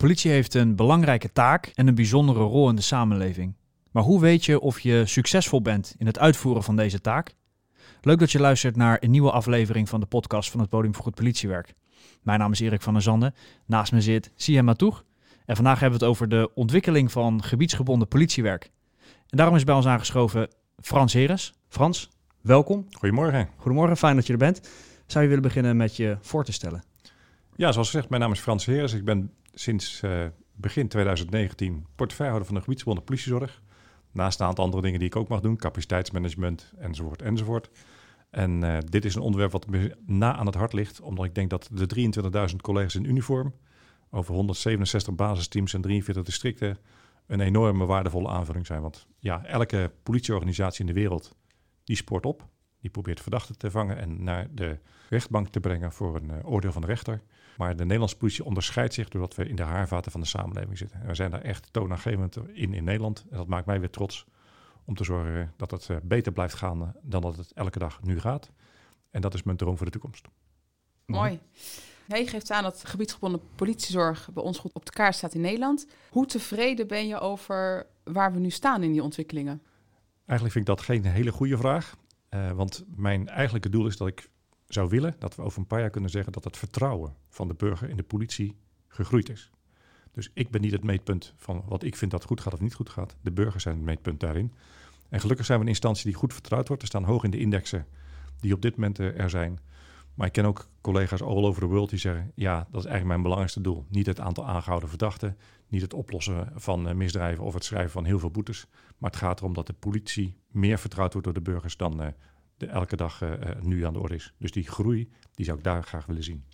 politie heeft een belangrijke taak en een bijzondere rol in de samenleving. Maar hoe weet je of je succesvol bent in het uitvoeren van deze taak? Leuk dat je luistert naar een nieuwe aflevering van de podcast van het Podium voor Goed Politiewerk. Mijn naam is Erik van der Zanden. Naast me zit Siem Matoeg. En vandaag hebben we het over de ontwikkeling van gebiedsgebonden politiewerk. En daarom is bij ons aangeschoven Frans Heres. Frans, welkom. Goedemorgen. Goedemorgen, fijn dat je er bent. Zou je willen beginnen met je voor te stellen? Ja, zoals gezegd, mijn naam is Frans Heres. Ik ben sinds uh, begin 2019 portefeuillehouder van de gebiedsgebonden politiezorg. Naast een aantal andere dingen die ik ook mag doen, capaciteitsmanagement enzovoort enzovoort. En uh, dit is een onderwerp wat me na aan het hart ligt, omdat ik denk dat de 23.000 collega's in uniform, over 167 basisteams en 43 districten, een enorme waardevolle aanvulling zijn. Want ja, elke politieorganisatie in de wereld, die sport op. Die probeert verdachten te vangen en naar de rechtbank te brengen voor een uh, oordeel van de rechter. Maar de Nederlandse politie onderscheidt zich doordat we in de haarvaten van de samenleving zitten. En we zijn daar echt toonaangevend in in Nederland. En dat maakt mij weer trots om te zorgen dat het uh, beter blijft gaan dan dat het elke dag nu gaat. En dat is mijn droom voor de toekomst. Mooi. Ja, je geeft aan dat gebiedsgebonden politiezorg bij ons goed op de kaart staat in Nederland. Hoe tevreden ben je over waar we nu staan in die ontwikkelingen? Eigenlijk vind ik dat geen hele goede vraag. Uh, want mijn eigenlijke doel is dat ik zou willen dat we over een paar jaar kunnen zeggen dat het vertrouwen van de burger in de politie gegroeid is. Dus ik ben niet het meetpunt van wat ik vind dat goed gaat of niet goed gaat. De burgers zijn het meetpunt daarin. En gelukkig zijn we een instantie die goed vertrouwd wordt. We staan hoog in de indexen die op dit moment er zijn. Maar ik ken ook collega's all over the world die zeggen: ja, dat is eigenlijk mijn belangrijkste doel. Niet het aantal aangehouden verdachten, niet het oplossen van misdrijven of het schrijven van heel veel boetes. Maar het gaat erom dat de politie meer vertrouwd wordt door de burgers dan uh, de elke dag uh, nu aan de orde is. Dus die groei, die zou ik daar graag willen zien.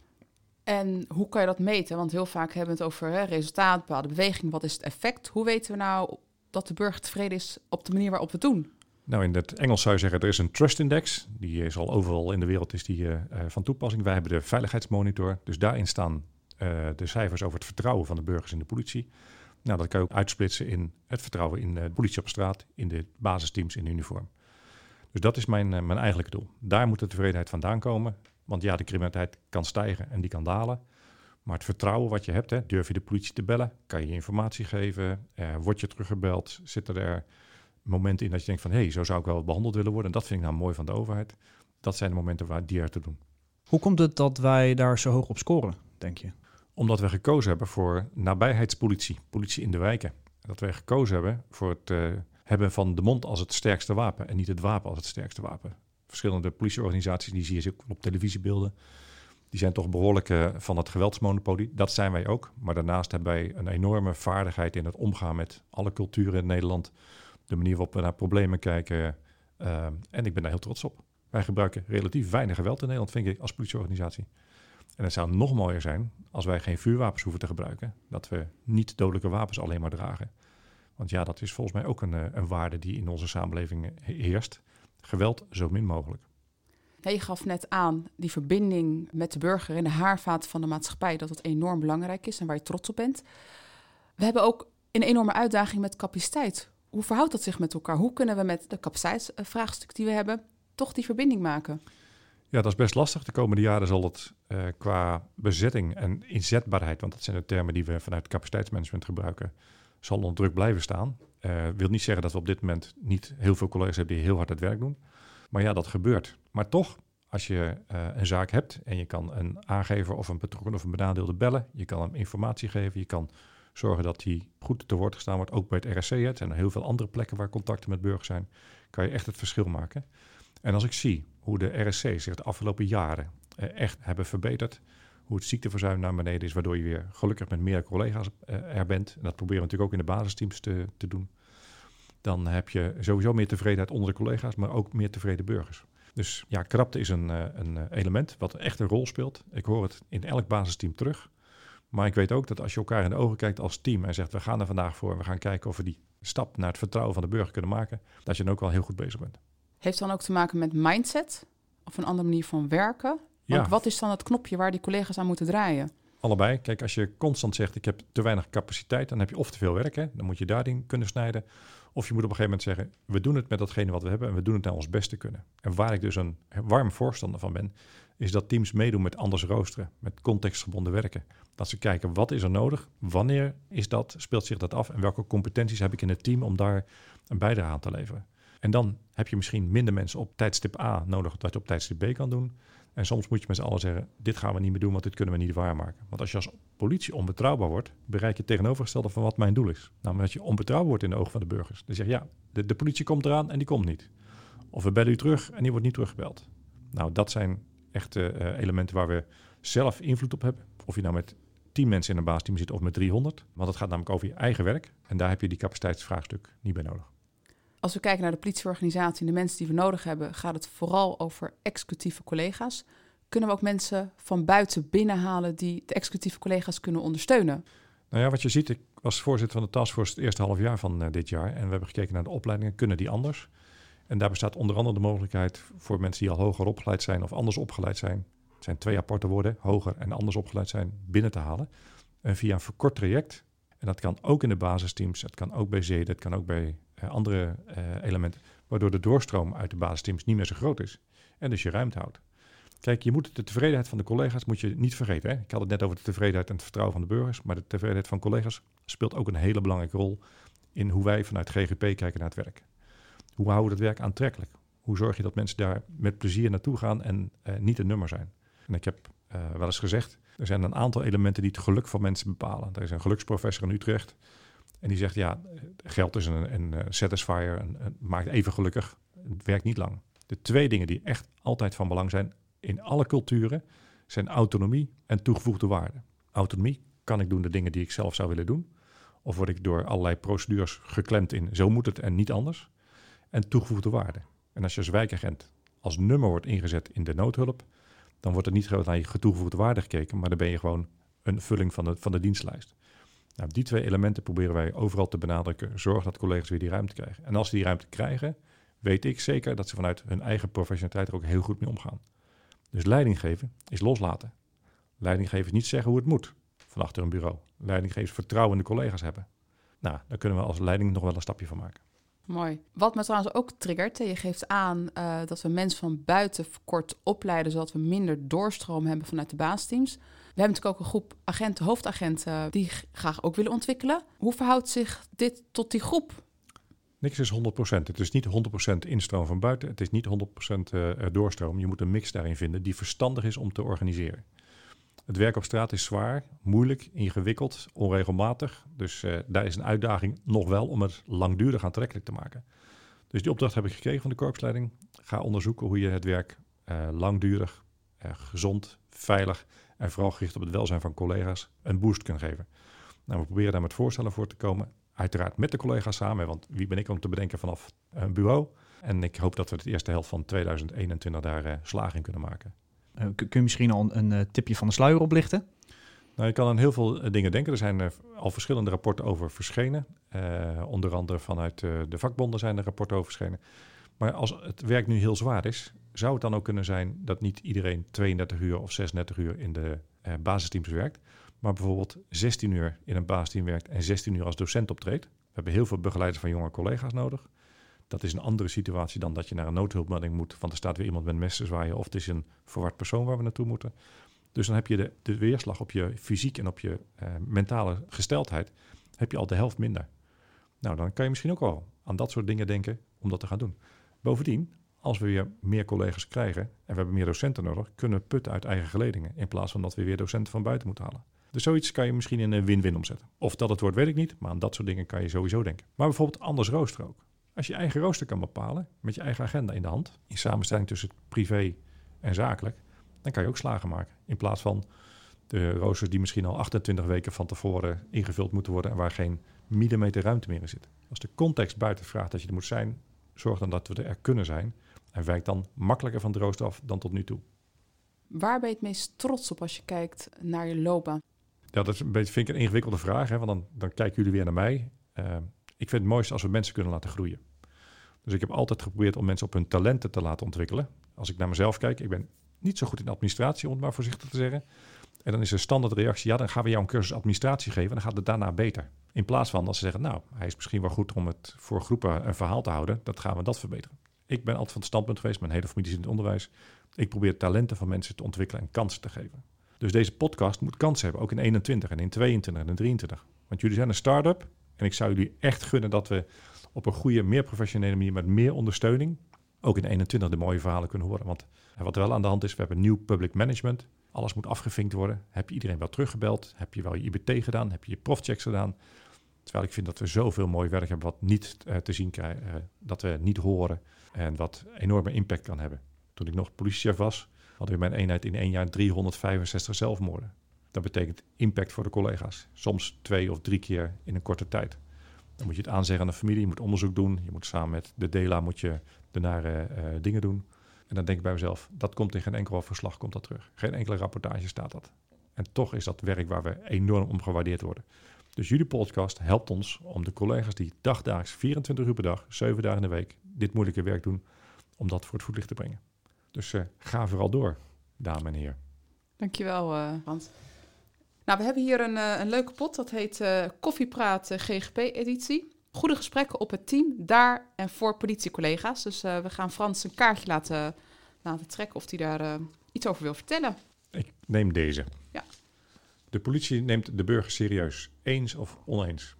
En hoe kan je dat meten? Want heel vaak hebben we het over hè, resultaat, bepaalde beweging. Wat is het effect? Hoe weten we nou dat de burger tevreden is op de manier waarop we het doen? Nou, in het Engels zou je zeggen, er is een trust index. Die is al overal in de wereld is die, uh, van toepassing. Wij hebben de veiligheidsmonitor. Dus daarin staan uh, de cijfers over het vertrouwen van de burgers in de politie. Nou, dat kan je ook uitsplitsen in het vertrouwen in de politie op straat, in de basisteams in uniform. Dus dat is mijn, uh, mijn eigenlijke doel. Daar moet de tevredenheid vandaan komen. Want ja, de criminaliteit kan stijgen en die kan dalen. Maar het vertrouwen wat je hebt, hè, durf je de politie te bellen? Kan je informatie geven? word je teruggebeld? Zitten er momenten in dat je denkt van... hé, hey, zo zou ik wel behandeld willen worden. En dat vind ik nou mooi van de overheid. Dat zijn de momenten waar die er te doen. Hoe komt het dat wij daar zo hoog op scoren, denk je? Omdat we gekozen hebben voor nabijheidspolitie, politie in de wijken. Dat wij gekozen hebben voor het uh, hebben van de mond als het sterkste wapen... en niet het wapen als het sterkste wapen. Verschillende politieorganisaties, die zie je ook op televisiebeelden... die zijn toch behoorlijk uh, van het geweldsmonopolie. Dat zijn wij ook. Maar daarnaast hebben wij een enorme vaardigheid in het omgaan met alle culturen in Nederland de manier waarop we naar problemen kijken. Uh, en ik ben daar heel trots op. Wij gebruiken relatief weinig geweld in Nederland, vind ik, als politieorganisatie. En het zou nog mooier zijn als wij geen vuurwapens hoeven te gebruiken. Dat we niet dodelijke wapens alleen maar dragen. Want ja, dat is volgens mij ook een, een waarde die in onze samenleving heerst. Geweld zo min mogelijk. Ja, je gaf net aan die verbinding met de burger in de haarvaat van de maatschappij, dat het enorm belangrijk is en waar je trots op bent. We hebben ook een enorme uitdaging met capaciteit hoe verhoudt dat zich met elkaar? Hoe kunnen we met de capaciteitsvraagstuk die we hebben toch die verbinding maken? Ja, dat is best lastig. De komende jaren zal het uh, qua bezetting en inzetbaarheid, want dat zijn de termen die we vanuit capaciteitsmanagement gebruiken, zal onder druk blijven staan. Uh, wil niet zeggen dat we op dit moment niet heel veel collega's hebben die heel hard het werk doen. Maar ja, dat gebeurt. Maar toch, als je uh, een zaak hebt en je kan een aangever of een betrokken of een benadeelde bellen, je kan hem informatie geven, je kan zorgen dat die goed te woord gestaan wordt, ook bij het RSC. Het zijn heel veel andere plekken waar contacten met burgers zijn. Kan je echt het verschil maken. En als ik zie hoe de RSC zich de afgelopen jaren eh, echt hebben verbeterd, hoe het ziekteverzuim naar beneden is, waardoor je weer gelukkig met meer collega's eh, er bent. En dat proberen we natuurlijk ook in de basisteams te, te doen. Dan heb je sowieso meer tevredenheid onder de collega's, maar ook meer tevreden burgers. Dus ja, krapte is een, eh, een element wat echt een rol speelt. Ik hoor het in elk basisteam terug. Maar ik weet ook dat als je elkaar in de ogen kijkt als team en zegt we gaan er vandaag voor, we gaan kijken of we die stap naar het vertrouwen van de burger kunnen maken, dat je dan ook wel heel goed bezig bent. Heeft dan ook te maken met mindset of een andere manier van werken? Want ja. wat is dan het knopje waar die collega's aan moeten draaien? Allebei. Kijk, als je constant zegt ik heb te weinig capaciteit, dan heb je of te veel werk, hè? dan moet je daarin kunnen snijden. Of je moet op een gegeven moment zeggen, we doen het met datgene wat we hebben en we doen het naar ons beste kunnen. En waar ik dus een warm voorstander van ben, is dat teams meedoen met anders roosteren, met contextgebonden werken. Dat ze kijken wat is er nodig, wanneer is dat, speelt zich dat af en welke competenties heb ik in het team om daar een bijdrage aan te leveren. En dan heb je misschien minder mensen op tijdstip A nodig dat je op tijdstip B kan doen. En soms moet je met z'n allen zeggen, dit gaan we niet meer doen, want dit kunnen we niet waarmaken. Want als je als politie onbetrouwbaar wordt, bereik je het tegenovergestelde van wat mijn doel is. Namelijk dat je onbetrouwbaar wordt in de ogen van de burgers. Dan zeg je, ja, de, politie komt eraan en die komt niet. Of we bellen u terug en die wordt niet teruggebeld. Nou, dat zijn echte uh, elementen waar we zelf invloed op hebben. Of je nou met 10 mensen in een baasteam zit of met 300. Want het gaat namelijk over je eigen werk. En daar heb je die capaciteitsvraagstuk niet bij nodig. Als we kijken naar de politieorganisatie en de mensen die we nodig hebben, gaat het vooral over executieve collega's. Kunnen we ook mensen van buiten binnenhalen die de executieve collega's kunnen ondersteunen? Nou ja, wat je ziet, ik was voorzitter van de taskforce het eerste half jaar van uh, dit jaar. En we hebben gekeken naar de opleidingen. Kunnen die anders? En daar bestaat onder andere de mogelijkheid voor mensen die al hoger opgeleid zijn of anders opgeleid zijn. Het zijn twee aparte woorden, hoger en anders opgeleid zijn, binnen te halen. En via een verkort traject. En dat kan ook in de basisteams, het kan ook bij zee, dat kan ook bij andere uh, elementen. Waardoor de doorstroom uit de basisteams niet meer zo groot is. En dus je ruimte houdt. Kijk, je moet de tevredenheid van de collega's moet je niet vergeten. Hè? Ik had het net over de tevredenheid en het vertrouwen van de burgers. Maar de tevredenheid van collega's speelt ook een hele belangrijke rol in hoe wij vanuit GGP kijken naar het werk. Hoe houden we het werk aantrekkelijk? Hoe zorg je dat mensen daar met plezier naartoe gaan en uh, niet een nummer zijn? En ik heb uh, wel eens gezegd, er zijn een aantal elementen die het geluk van mensen bepalen. Er is een geluksprofessor in Utrecht en die zegt, ja, geld is een, een, een satisfier, een, maakt even gelukkig. Het werkt niet lang. De twee dingen die echt altijd van belang zijn in alle culturen, zijn autonomie en toegevoegde waarde. Autonomie, kan ik doen de dingen die ik zelf zou willen doen? Of word ik door allerlei procedures geklemd in, zo moet het en niet anders? En toegevoegde waarde. En als je als wijkagent als nummer wordt ingezet in de noodhulp, dan wordt er niet naar je toegevoegde waarde gekeken, maar dan ben je gewoon een vulling van de, van de dienstlijst. Nou, die twee elementen proberen wij overal te benadrukken. Zorg dat collega's weer die ruimte krijgen. En als ze die ruimte krijgen, weet ik zeker dat ze vanuit hun eigen professionaliteit er ook heel goed mee omgaan. Dus leiding geven is loslaten. Leiding geven is niet zeggen hoe het moet van achter een bureau. Leiding geven is vertrouwen in de collega's hebben. Nou, daar kunnen we als leiding nog wel een stapje van maken. Mooi. Wat me trouwens ook triggert, je geeft aan uh, dat we mensen van buiten kort opleiden, zodat we minder doorstroom hebben vanuit de baasteams. We hebben natuurlijk ook een groep agenten, hoofdagenten, die graag ook willen ontwikkelen. Hoe verhoudt zich dit tot die groep? Niks is 100%. Het is niet 100% instroom van buiten. Het is niet 100% uh, doorstroom. Je moet een mix daarin vinden die verstandig is om te organiseren. Het werk op straat is zwaar, moeilijk, ingewikkeld, onregelmatig. Dus daar is een uitdaging nog wel om het langdurig aantrekkelijk te maken. Dus die opdracht heb ik gekregen van de korpsleiding. Ga onderzoeken hoe je het werk langdurig, gezond, veilig en vooral gericht op het welzijn van collega's een boost kunt geven. Nou, we proberen daar met voorstellen voor te komen. Uiteraard met de collega's samen, want wie ben ik om te bedenken vanaf een bureau? En ik hoop dat we de eerste helft van 2021 daar slaag in kunnen maken. Uh, kun je misschien al een, uh, tipje van de sluier oplichten? Nou, je kan aan heel veel uh, dingen denken. Er zijn al verschillende rapporten over verschenen. onder andere vanuit de vakbonden zijn er rapporten over verschenen. Maar als het werk nu heel zwaar is, zou het dan ook kunnen zijn dat niet iedereen 32 uur of 36 uur in de basisteams werkt, maar bijvoorbeeld 16 uur in een basisteam werkt en 16 uur als docent optreedt. We hebben heel veel begeleiders van jonge collega's nodig. Dat is een andere situatie dan dat je naar een noodhulpmelding moet. Want er staat weer iemand met mes te zwaaien. Of het is een verward persoon waar we naartoe moeten. Dus dan heb je de, de weerslag op je fysiek en op je uh, mentale gesteldheid. Heb je al de helft minder. Nou, dan kan je misschien ook wel aan dat soort dingen denken om dat te gaan doen. Bovendien, als we weer meer collega's krijgen en we hebben meer docenten nodig, kunnen we putten uit eigen geledingen. In plaats van dat we weer docenten van buiten moeten halen. Dus zoiets kan je misschien in een win-win omzetten. Of dat het wordt, weet ik niet. Maar aan dat soort dingen kan je sowieso denken. Maar bijvoorbeeld anders rooster ook. Als je eigen rooster kan bepalen, met je eigen agenda in de hand, in samenstelling tussen privé en zakelijk, dan kan je ook slagen maken. In plaats van de roosters die misschien al 28 weken van tevoren ingevuld moeten worden en waar geen millimeter ruimte meer in zit. Als de context buiten vraagt dat je er moet zijn, zorg dan dat we er kunnen zijn en wijk dan makkelijker van de rooster af dan tot nu toe. Waar ben je het meest trots op als je kijkt naar je loopbaan? Ja, dat is een beetje, vind ik een ingewikkelde vraag, hè, want dan, dan kijken jullie weer naar mij. Uh, ik vind het mooiste als we mensen kunnen laten groeien. Dus ik heb altijd geprobeerd om mensen op hun talenten te laten ontwikkelen. Als ik naar mezelf kijk, ik ben niet zo goed in administratie, om het maar voorzichtig te zeggen. En dan is de standaard reactie, ja, dan gaan we jou een cursus administratie geven en dan gaat het daarna beter. In plaats van dat ze zeggen, nou, hij is misschien wel goed om het voor groepen een verhaal te houden, dat gaan we dat verbeteren. Ik ben altijd van het standpunt geweest, mijn hele familie in het onderwijs. Ik probeer talenten van mensen te ontwikkelen en kansen te geven. Dus deze podcast moet kansen hebben, ook in 21 en in 22 en in 23. Want jullie zijn een start-up en ik zou jullie echt gunnen dat we op een goede, meer professionele manier met meer ondersteuning ook in 21 de mooie verhalen kunnen horen. Want wat er wel aan de hand is, we hebben nieuw public management. Alles moet afgevinkt worden. Heb je iedereen wel teruggebeld? Heb je wel je IBT gedaan? Heb je je profchecks gedaan? Terwijl ik vind dat we zoveel mooi werk hebben wat niet uh, te zien krijgen, uh, dat we niet horen en wat enorme impact kan hebben. Toen ik nog politiechef was, hadden we mijn eenheid in één jaar 365 zelfmoorden. Dat betekent impact voor de collega's. Soms twee of drie keer in een korte tijd. Dan moet je het aanzeggen aan de familie, je moet onderzoek doen. Je moet samen met de DELA moet je de nare uh, dingen doen. En dan denk ik bij mezelf, dat komt in geen enkel verslag komt dat terug. Geen enkele rapportage staat dat. En toch is dat werk waar we enorm om gewaardeerd worden. Dus jullie podcast helpt ons om de collega's die dagdaags 24 uur per dag, 7 dagen in de week, dit moeilijke werk doen, om dat voor het voetlicht te brengen. Dus uh, ga vooral door, dames en heren. Dankjewel, uh, Hans. Nou, we hebben hier een, een leuke pot, dat heet Koffiepraat GGP-editie. Goede gesprekken op het team, daar en voor politiecollega's. Dus we gaan Frans een kaartje laten, laten trekken of hij daar iets over wil vertellen. Ik neem deze. Ja. De politie neemt de burger serieus, eens of oneens.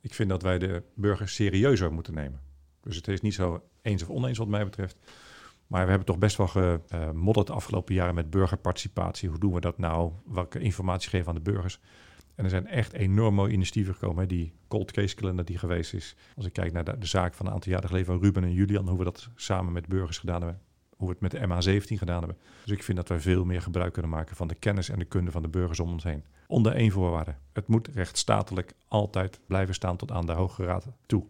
Ik vind dat wij de burger serieuzer moeten nemen. Dus het is niet zo eens of oneens wat mij betreft. Maar we hebben toch best wel gemodderd de afgelopen jaren met burgerparticipatie. Hoe doen we dat nou? Welke informatie geven we aan de burgers? En er zijn echt enorm mooie initiatieven gekomen. Die cold case calendar die geweest is. Als ik kijk naar de, de zaak van een aantal jaren geleden van Ruben en Julian. Hoe we dat samen met burgers gedaan hebben hoe we het met de MH17 gedaan hebben. Dus ik vind dat wij veel meer gebruik kunnen maken van de kennis en de kunde van de burgers om ons heen. Onder één voorwaarde. Het moet rechtsstatelijk altijd blijven staan tot aan de Hoge Raad toe.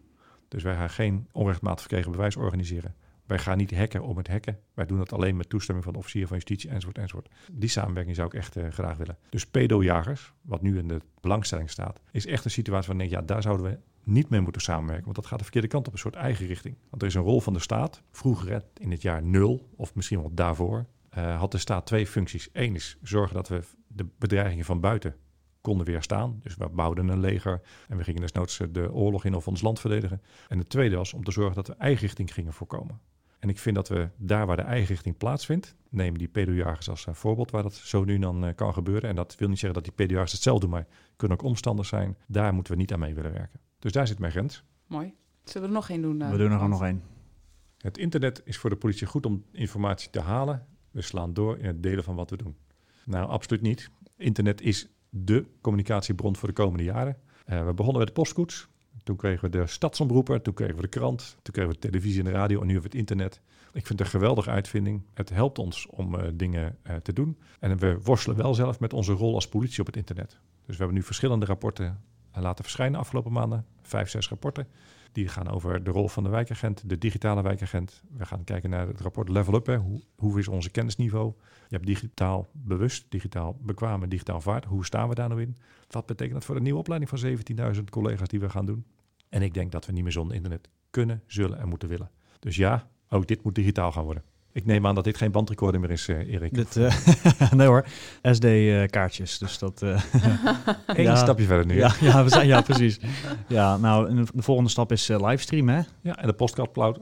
Dus wij gaan geen onrechtmatig verkregen bewijs organiseren. Wij gaan niet hacken om het hacken. Wij doen dat alleen met toestemming van de officier van justitie enzovoort enzovoort. Die samenwerking zou ik echt uh, graag willen. Dus pedojagers, wat nu in de belangstelling staat, is echt een situatie waar ik denk, ja, daar zouden we niet mee moeten samenwerken. Want dat gaat de verkeerde kant op, een soort eigen richting. Want er is een rol van de staat. Vroeger, in het jaar nul, of misschien wel daarvoor, uh, had de staat twee functies. Eén is zorgen dat we de bedreigingen van buiten konden weerstaan. Dus we bouwden een leger en we gingen desnoods de oorlog in of ons land verdedigen. En de tweede was om te zorgen dat we eigen richting gingen voorkomen. En ik vind dat we daar waar de eigen richting plaatsvindt, neem die pedojagers als voorbeeld waar dat zo nu dan uh, kan gebeuren. En dat wil niet zeggen dat die pedojagers het zelf doen, maar kunnen ook omstanders zijn. Daar moeten we niet aan mee willen werken. Dus daar zit mijn grens. Mooi. Zullen we er nog één doen? Uh, we doen er nog één. Het internet is voor de politie goed om informatie te halen. We slaan door in het delen van wat we doen. Nou, absoluut niet. Internet is de communicatiebron voor de komende jaren. Uh, we begonnen met de postkoets. Toen kregen we de stadsomroeper, toen kregen we de krant, toen kregen we televisie en de radio en nu hebben we het internet. Ik vind het een geweldige uitvinding. Het helpt ons om uh, dingen uh, te doen. En we worstelen wel zelf met onze rol als politie op het internet. Dus we hebben nu verschillende rapporten laten verschijnen afgelopen maanden. Vijf, zes rapporten. Die gaan over de rol van de wijkagent, de digitale wijkagent. We gaan kijken naar het rapport Level Up. Hè. Hoe, hoe is onze kennisniveau? Je hebt digitaal bewust, digitaal bekwaam digitaal vaart. Hoe staan we daar nou in? Wat betekent dat voor de nieuwe opleiding van 17.000 collega's die we gaan doen? En ik denk dat we niet meer zonder internet kunnen, zullen en moeten willen. Dus ja, ook dit moet digitaal gaan worden. Ik neem aan dat dit geen bandrecorder meer is, uh, Erik. Dit, uh, nee hoor, SD-kaartjes. dus dat... Uh, Eén ja, stapje verder nu. Ja, ja, we zijn, ja precies. Ja, nou, de volgende stap is livestream, hè? Ja, en de podcast cloud,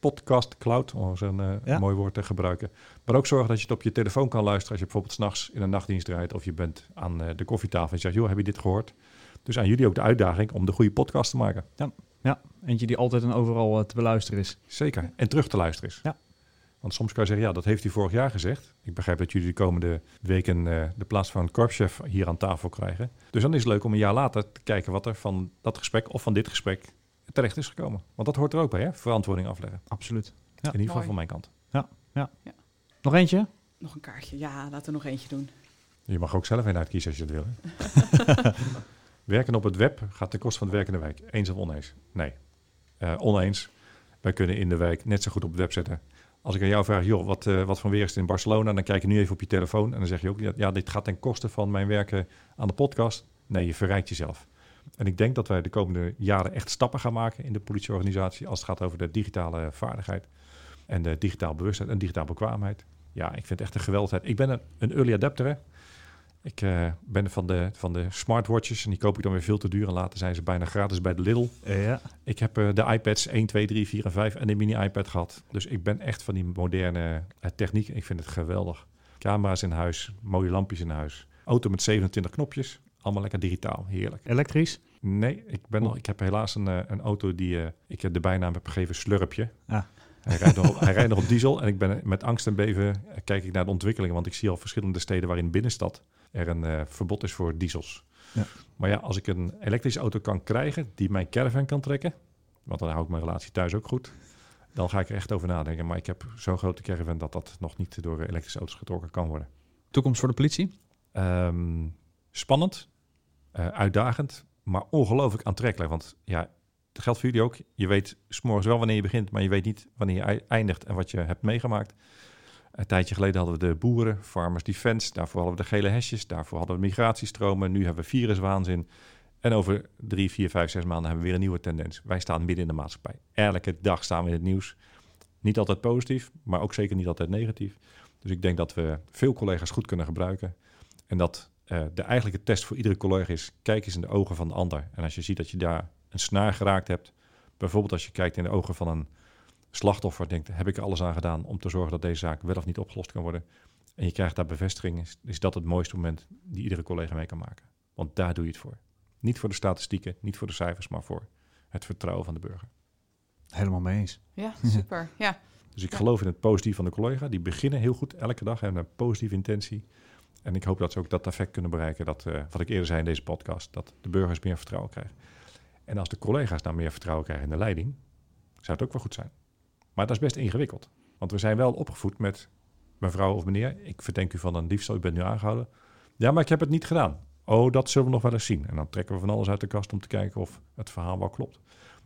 podcast cloud, om zo'n ja. mooi woord te gebruiken. Maar ook zorgen dat je het op je telefoon kan luisteren als je bijvoorbeeld s'nachts in een nachtdienst rijdt of je bent aan de koffietafel en je zegt, joh, heb je dit gehoord? Dus aan jullie ook de uitdaging om de goede podcast te maken. Ja, ja. eentje die altijd en overal te beluisteren is. Zeker, en terug te luisteren is. Ja. Want soms kan je zeggen, ja, dat heeft hij vorig jaar gezegd. Ik begrijp dat jullie de komende weken uh, de plaats van korpschef hier aan tafel krijgen. Dus dan is het leuk om een jaar later te kijken wat er van dat gesprek of van dit gesprek terecht is gekomen. Want dat hoort er ook bij, hè? Verantwoording afleggen. Absoluut. Ja. In ieder geval van mijn kant. Ja, ja. ja. Nog eentje? Nog een kaartje. Ja, laten we nog eentje doen. Je mag ook zelf een uitkiezen als je het wil. werken op het web gaat ten koste van het werk in de wijk. Eens of oneens? Nee. Uh, oneens. Wij kunnen in de wijk net zo goed op het web zetten als ik aan jou vraag, joh, wat, uh, wat van weer is het in Barcelona? Dan kijk je nu even op je telefoon en dan zeg je ook, ja, dit gaat ten koste van mijn werken aan de podcast. Nee, je verrijkt jezelf. En ik denk dat wij de komende jaren echt stappen gaan maken in de politieorganisatie als het gaat over de digitale vaardigheid en de digitaal bewustheid en digitaal bekwaamheid. Ja, ik vind het echt een geweldigheid. Ik ben een, een early adapter. Hè? Ik uh, ben van de, van de smartwatches en die koop ik dan weer veel te duur. En later zijn ze bijna gratis bij de Lidl. ja. Ik heb uh, de iPads 1, 2, 3, 4 en 5 en de mini-iPad gehad. Dus ik ben echt van die moderne uh, techniek. Ik vind het geweldig. Camera's in huis, mooie lampjes in huis. Auto met 27 knopjes. Allemaal lekker digitaal. Heerlijk. Elektrisch? Nee, ik, ben nog, ik heb helaas een, een auto die ik de bijnaam heb gegeven Slurpje. Ah. Hij rijdt, nog op, hij rijdt nog op diesel en ik ben met angst en beven kijk ik naar de ontwikkelingen. Want ik zie al verschillende steden waarin binnenstad er een uh, verbod is voor diesels. Ja. Maar ja, als ik een elektrische auto kan krijgen die mijn caravan kan trekken, want dan hou ik mijn relatie thuis ook goed, dan ga ik er echt over nadenken. Maar ik heb zo'n grote caravan dat dat nog niet door elektrische auto's getrokken kan worden. Toekomst voor de politie? Um, spannend, uh, uitdagend, maar ongelooflijk aantrekkelijk. Want ja, dat geldt voor jullie ook. Je weet s'morgens wel wanneer je begint, maar je weet niet wanneer je eindigt en wat je hebt meegemaakt. Een tijdje geleden hadden we de boeren, Farmers Defense. Daarvoor hadden we de gele hesjes. Daarvoor hadden we migratiestromen. Nu hebben we viruswaanzin. En over drie, vier, vijf, zes maanden hebben we weer een nieuwe tendens. Wij staan midden in de maatschappij. Elke dag staan we in het nieuws. Niet altijd positief, maar ook zeker niet altijd negatief. Dus ik denk dat we veel collega's goed kunnen gebruiken. En dat uh, de eigenlijke test voor iedere collega is: kijk eens in de ogen van de ander. En als je ziet dat je daar een snaar geraakt hebt, bijvoorbeeld als je kijkt in de ogen van een slachtoffer denkt, heb ik er alles aan gedaan om te zorgen dat deze zaak wel of niet opgelost kan worden. En je krijgt daar bevestiging, is, is dat het mooiste moment die iedere collega mee kan maken. Want daar doe je het voor. Niet voor de statistieken, niet voor de cijfers, maar voor het vertrouwen van de burger. Helemaal mee eens. Ja, super. Ja. Dus ik geloof in het positief van de collega. Die beginnen heel goed elke dag, hebben een positieve intentie. En ik hoop dat ze ook dat effect kunnen bereiken, dat, uh, wat ik eerder zei in deze podcast, dat de burgers meer vertrouwen krijgen. En als de collega's nou meer vertrouwen krijgen in de leiding, zou het ook wel goed zijn. Maar dat is best ingewikkeld. Want we zijn wel opgevoed met mevrouw of meneer, ik verdenk u van een diefstal, u bent nu aangehouden. Ja, maar ik heb het niet gedaan. Oh, dat zullen we nog wel eens zien. En dan trekken we van alles uit de kast om te kijken of het verhaal wel klopt.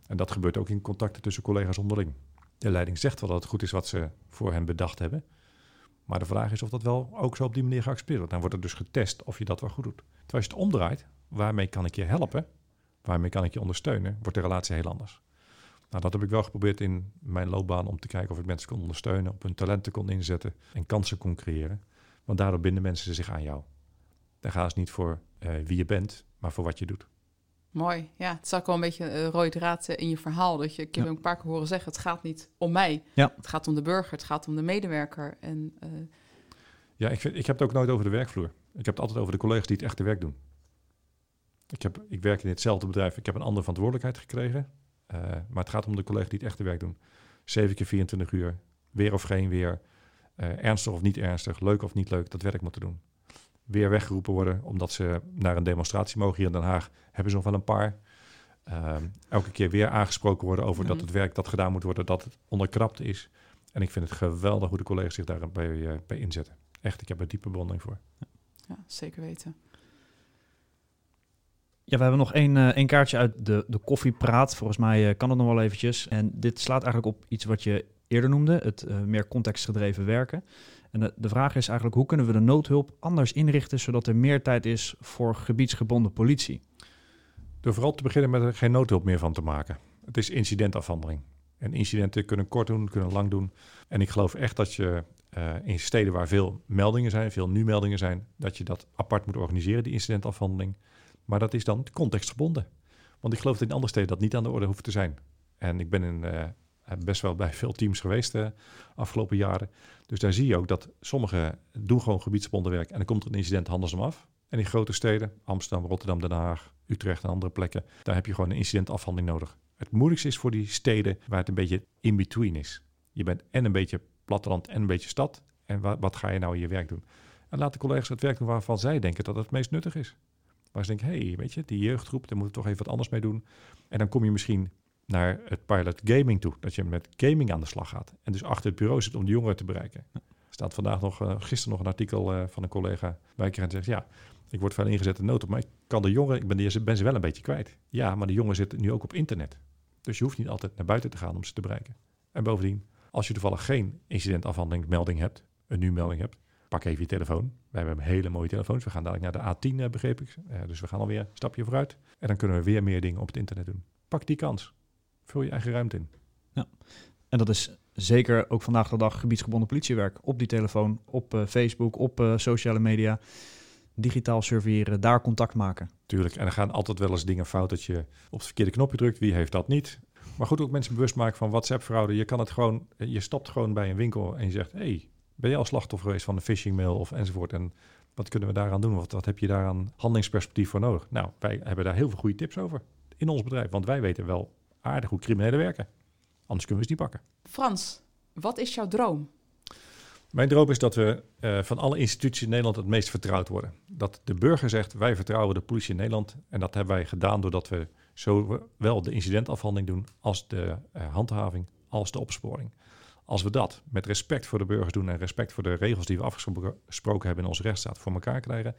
En dat gebeurt ook in contacten tussen collega's onderling. De leiding zegt wel dat het goed is wat ze voor hen bedacht hebben. Maar de vraag is of dat wel ook zo op die manier geaccepteerd wordt. Dan wordt het dus getest of je dat wel goed doet. Terwijl je het omdraait, waarmee kan ik je helpen? Waarmee kan ik je ondersteunen? Wordt de relatie heel anders. Nou, dat heb ik wel geprobeerd in mijn loopbaan om te kijken of ik mensen kon ondersteunen, op hun talenten kon inzetten en kansen kon creëren. Want daardoor binden mensen zich aan jou. Dan gaan ze niet voor uh, wie je bent, maar voor wat je doet. Mooi. Ja, het zag wel een beetje een rode draad in je verhaal. Dat je, ik heb ja. een paar keer horen zeggen, het gaat niet om mij. Ja. Het gaat om de burger, het gaat om de medewerker. En, uh... Ja, ik, vind, ik heb het ook nooit over de werkvloer. Ik heb het altijd over de collega's die het echte werk doen. Ik, heb, ik werk in hetzelfde bedrijf. Ik heb een andere verantwoordelijkheid gekregen. Uh, maar het gaat om de collega's die het echte werk doen. 7 keer 24 uur, weer of geen weer, uh, ernstig of niet ernstig, leuk of niet leuk, dat werk moeten doen. Weer weggeroepen worden omdat ze naar een demonstratie mogen hier in Den Haag. Hebben ze nog wel een paar. Uh, elke keer weer aangesproken worden over mm -hmm. dat het werk dat gedaan moet worden, dat het onderkrapt is. En ik vind het geweldig hoe de collega's zich daarbij uh, bij inzetten. Echt, ik heb er diepe bewondering voor. Ja, zeker weten. Ja, we hebben nog één, uh, één kaartje uit de, de koffiepraat. Volgens mij uh, kan het nog wel eventjes. En dit slaat eigenlijk op iets wat je eerder noemde, het uh, meer contextgedreven werken. En de, de vraag is eigenlijk, hoe kunnen we de noodhulp anders inrichten, zodat er meer tijd is voor gebiedsgebonden politie? Door vooral te beginnen met er geen noodhulp meer van te maken. Het is incidentafhandeling. En incidenten kunnen kort doen, kunnen lang doen. En ik geloof echt dat je in steden waar veel meldingen zijn, veel nu-meldingen zijn, dat je dat apart moet organiseren, die incidentafhandeling. Maar dat is dan contextgebonden. Want ik geloof dat in andere steden dat niet aan de orde hoeft te zijn. En ik ben in, uh, best wel bij veel teams geweest de uh, afgelopen jaren. Dus daar zie je ook dat sommigen doen gewoon gebiedsgebonden werk. En dan komt er een incident, handelen ze hem af. En in grote steden, Amsterdam, Rotterdam, Den Haag, Utrecht en andere plekken, daar heb je gewoon een incidentafhandeling nodig. Het moeilijkste is voor die steden waar het een beetje in-between is. Je bent en een beetje platteland en een beetje stad. En wa wat ga je nou in je werk doen? En laat de collega's het werk doen waarvan zij denken dat het meest nuttig is. Waar ze denken, hé, hey, weet je, die jeugdgroep, daar moeten we toch even wat anders mee doen. En dan kom je misschien naar het pilot gaming toe. Dat je met gaming aan de slag gaat. En dus achter het bureau zit om de jongeren te bereiken. Er staat vandaag nog, uh, gisteren nog een artikel uh, van een collega bij ik en zegt, ja, ik word veel ingezet in nood, maar ik kan de jongeren, ik ben, de, ben ze wel een beetje kwijt. Ja, maar de jongeren zitten nu ook op internet. Dus je hoeft niet altijd naar buiten te gaan om ze te bereiken. En bovendien, als je toevallig geen incidentafhandelingsmelding hebt, een nu-melding hebt, pak even je telefoon. Wij hebben hele mooie telefoons. We gaan dadelijk naar de A10, uh, begreep ik. Uh, dus we gaan alweer een stapje vooruit. En dan kunnen we weer meer dingen op het internet doen. Pak die kans. Vul je eigen ruimte in. Ja, en dat is zeker ook vandaag de dag gebiedsgebonden politiewerk. Op die telefoon, op uh, Facebook, op sociale media. digitaal surveilleren, daar contact maken. Tuurlijk, en er gaan altijd wel eens dingen fout dat je op het verkeerde knopje drukt. Wie heeft dat niet? Maar goed, ook mensen bewust maken van WhatsApp-fraude. Je kan het gewoon, je stopt gewoon bij een winkel en je zegt: hey, ben je al slachtoffer geweest van een phishing mail of enzovoort? En wat kunnen we daaraan doen? Wat, wat heb je daar aan handelingsperspectief voor nodig? Nou, wij hebben daar heel veel goede tips over in ons bedrijf, want wij weten wel aardig hoe criminelen werken. Anders kunnen we ze niet pakken. Frans, wat is jouw droom? Mijn droom is dat we uh, van alle instituties in Nederland het meest vertrouwd worden. Dat de burger zegt, wij vertrouwen de politie in Nederland. En dat hebben wij gedaan doordat we zowel de incidentafhandeling doen als de uh, handhaving, als de opsporing. Als we dat met respect voor de burgers doen en respect voor de regels die we afgesproken hebben in onze rechtsstaat voor elkaar krijgen.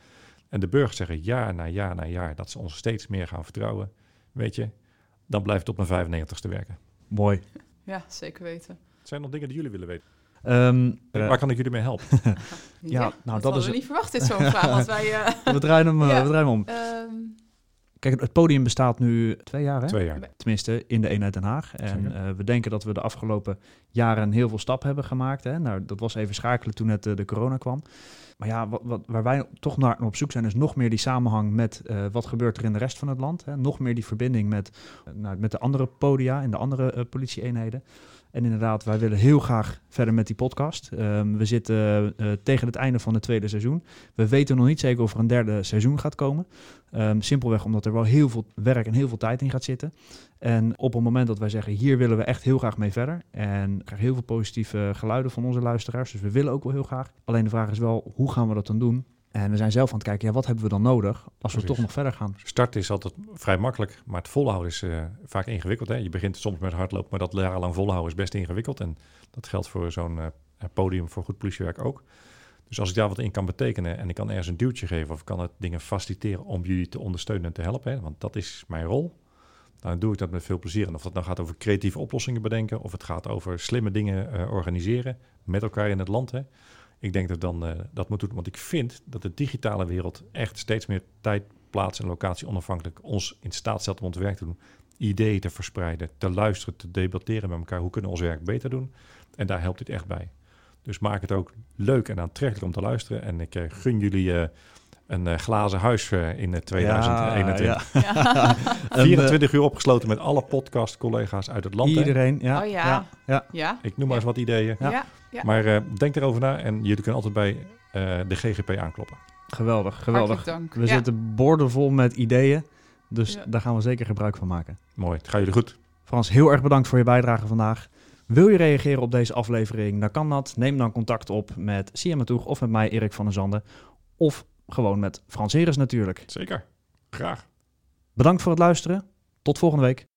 En de burgers zeggen jaar na jaar na jaar dat ze ons steeds meer gaan vertrouwen. Weet je, dan blijft het op mijn 95ste werken. Mooi. Ja, zeker weten. Zijn er nog dingen die jullie willen weten? Um, Waar kan ik jullie mee helpen? ja, ja, nou dat, is. we niet verwacht dit zo'n vraag. Want wij, uh... we draaien hem, ja. we draaien hem om. Kijk, het podium bestaat nu twee jaar, hè? Twee jaar. Tenminste, in de eenheid Den Haag. En uh, we denken dat we de afgelopen jaren heel veel stap hebben gemaakt. Hè? Nou, dat was even schakelen toen het uh, de corona kwam. Maar ja, wat, wat, waar wij toch naar op zoek zijn, is nog meer die samenhang met uh, wat gebeurt er in de rest van het land. Hè? Nog meer die verbinding met, nou, met de andere podia en de andere politieeenheden. En inderdaad, wij willen heel graag verder met die podcast. Um, we zitten uh, tegen het einde van het tweede seizoen. We weten nog niet zeker of er een derde seizoen gaat komen. Um, simpelweg omdat er wel heel veel werk en heel veel tijd in gaat zitten. En op het moment dat wij zeggen, hier willen we echt heel graag mee verder. En ik krijg heel veel positieve geluiden van onze luisteraars. Dus we willen ook wel heel graag. Alleen de vraag is wel, hoe gaan we dat dan doen? En we zijn zelf aan het kijken, ja, wat hebben we dan nodig als we toch nog verder gaan? Starten is altijd vrij makkelijk, maar het volhouden is uh, vaak ingewikkeld. Hè? Je begint soms met hardlopen, maar dat jarenlang volhouden is best ingewikkeld. En dat geldt voor zo'n uh, podium voor goed politiewerk ook. Dus als ik daar wat in kan betekenen en ik kan ergens een duwtje geven of ik kan het dingen faciliteren om jullie te ondersteunen en te helpen, hè? want dat is mijn rol, dan doe ik dat met veel plezier. En of dat nou gaat over creatieve oplossingen bedenken of het gaat over slimme dingen uh, organiseren met elkaar in het land. Hè? Ik denk dat dan uh, dat moet doen, want ik vind dat de digitale wereld echt steeds meer tijd, plaats en locatie onafhankelijk ons in staat stelt om ons werk te doen. Ideeën te verspreiden, te luisteren, te debatteren met elkaar. Hoe kunnen we ons werk beter doen? En daar helpt dit echt bij. Dus maak het ook leuk en aantrekkelijk om te luisteren. En ik uh, gun jullie uh, een glazen huis in 2021. Ja, ja. 24 uur opgesloten met alle podcast-collega's uit het land. Iedereen, ja. Oh ja. ja. ja. Ik noem maar eens wat ideeën. Ja. Maar uh, denk erover na en jullie kunnen altijd bij uh, de GGP aankloppen. Geweldig, geweldig. We zitten boordevol met ideeën, dus daar gaan we zeker gebruik van maken. Mooi, het gaat jullie goed. Frans, heel erg bedankt voor je bijdrage vandaag. Wil je reageren op deze aflevering, dan kan dat. Neem dan contact op met Sia Toeg of met mij, Erik van der Zanden. Of gewoon met Frans Heres natuurlijk. Zeker, graag. Bedankt voor het luisteren. Tot volgende week.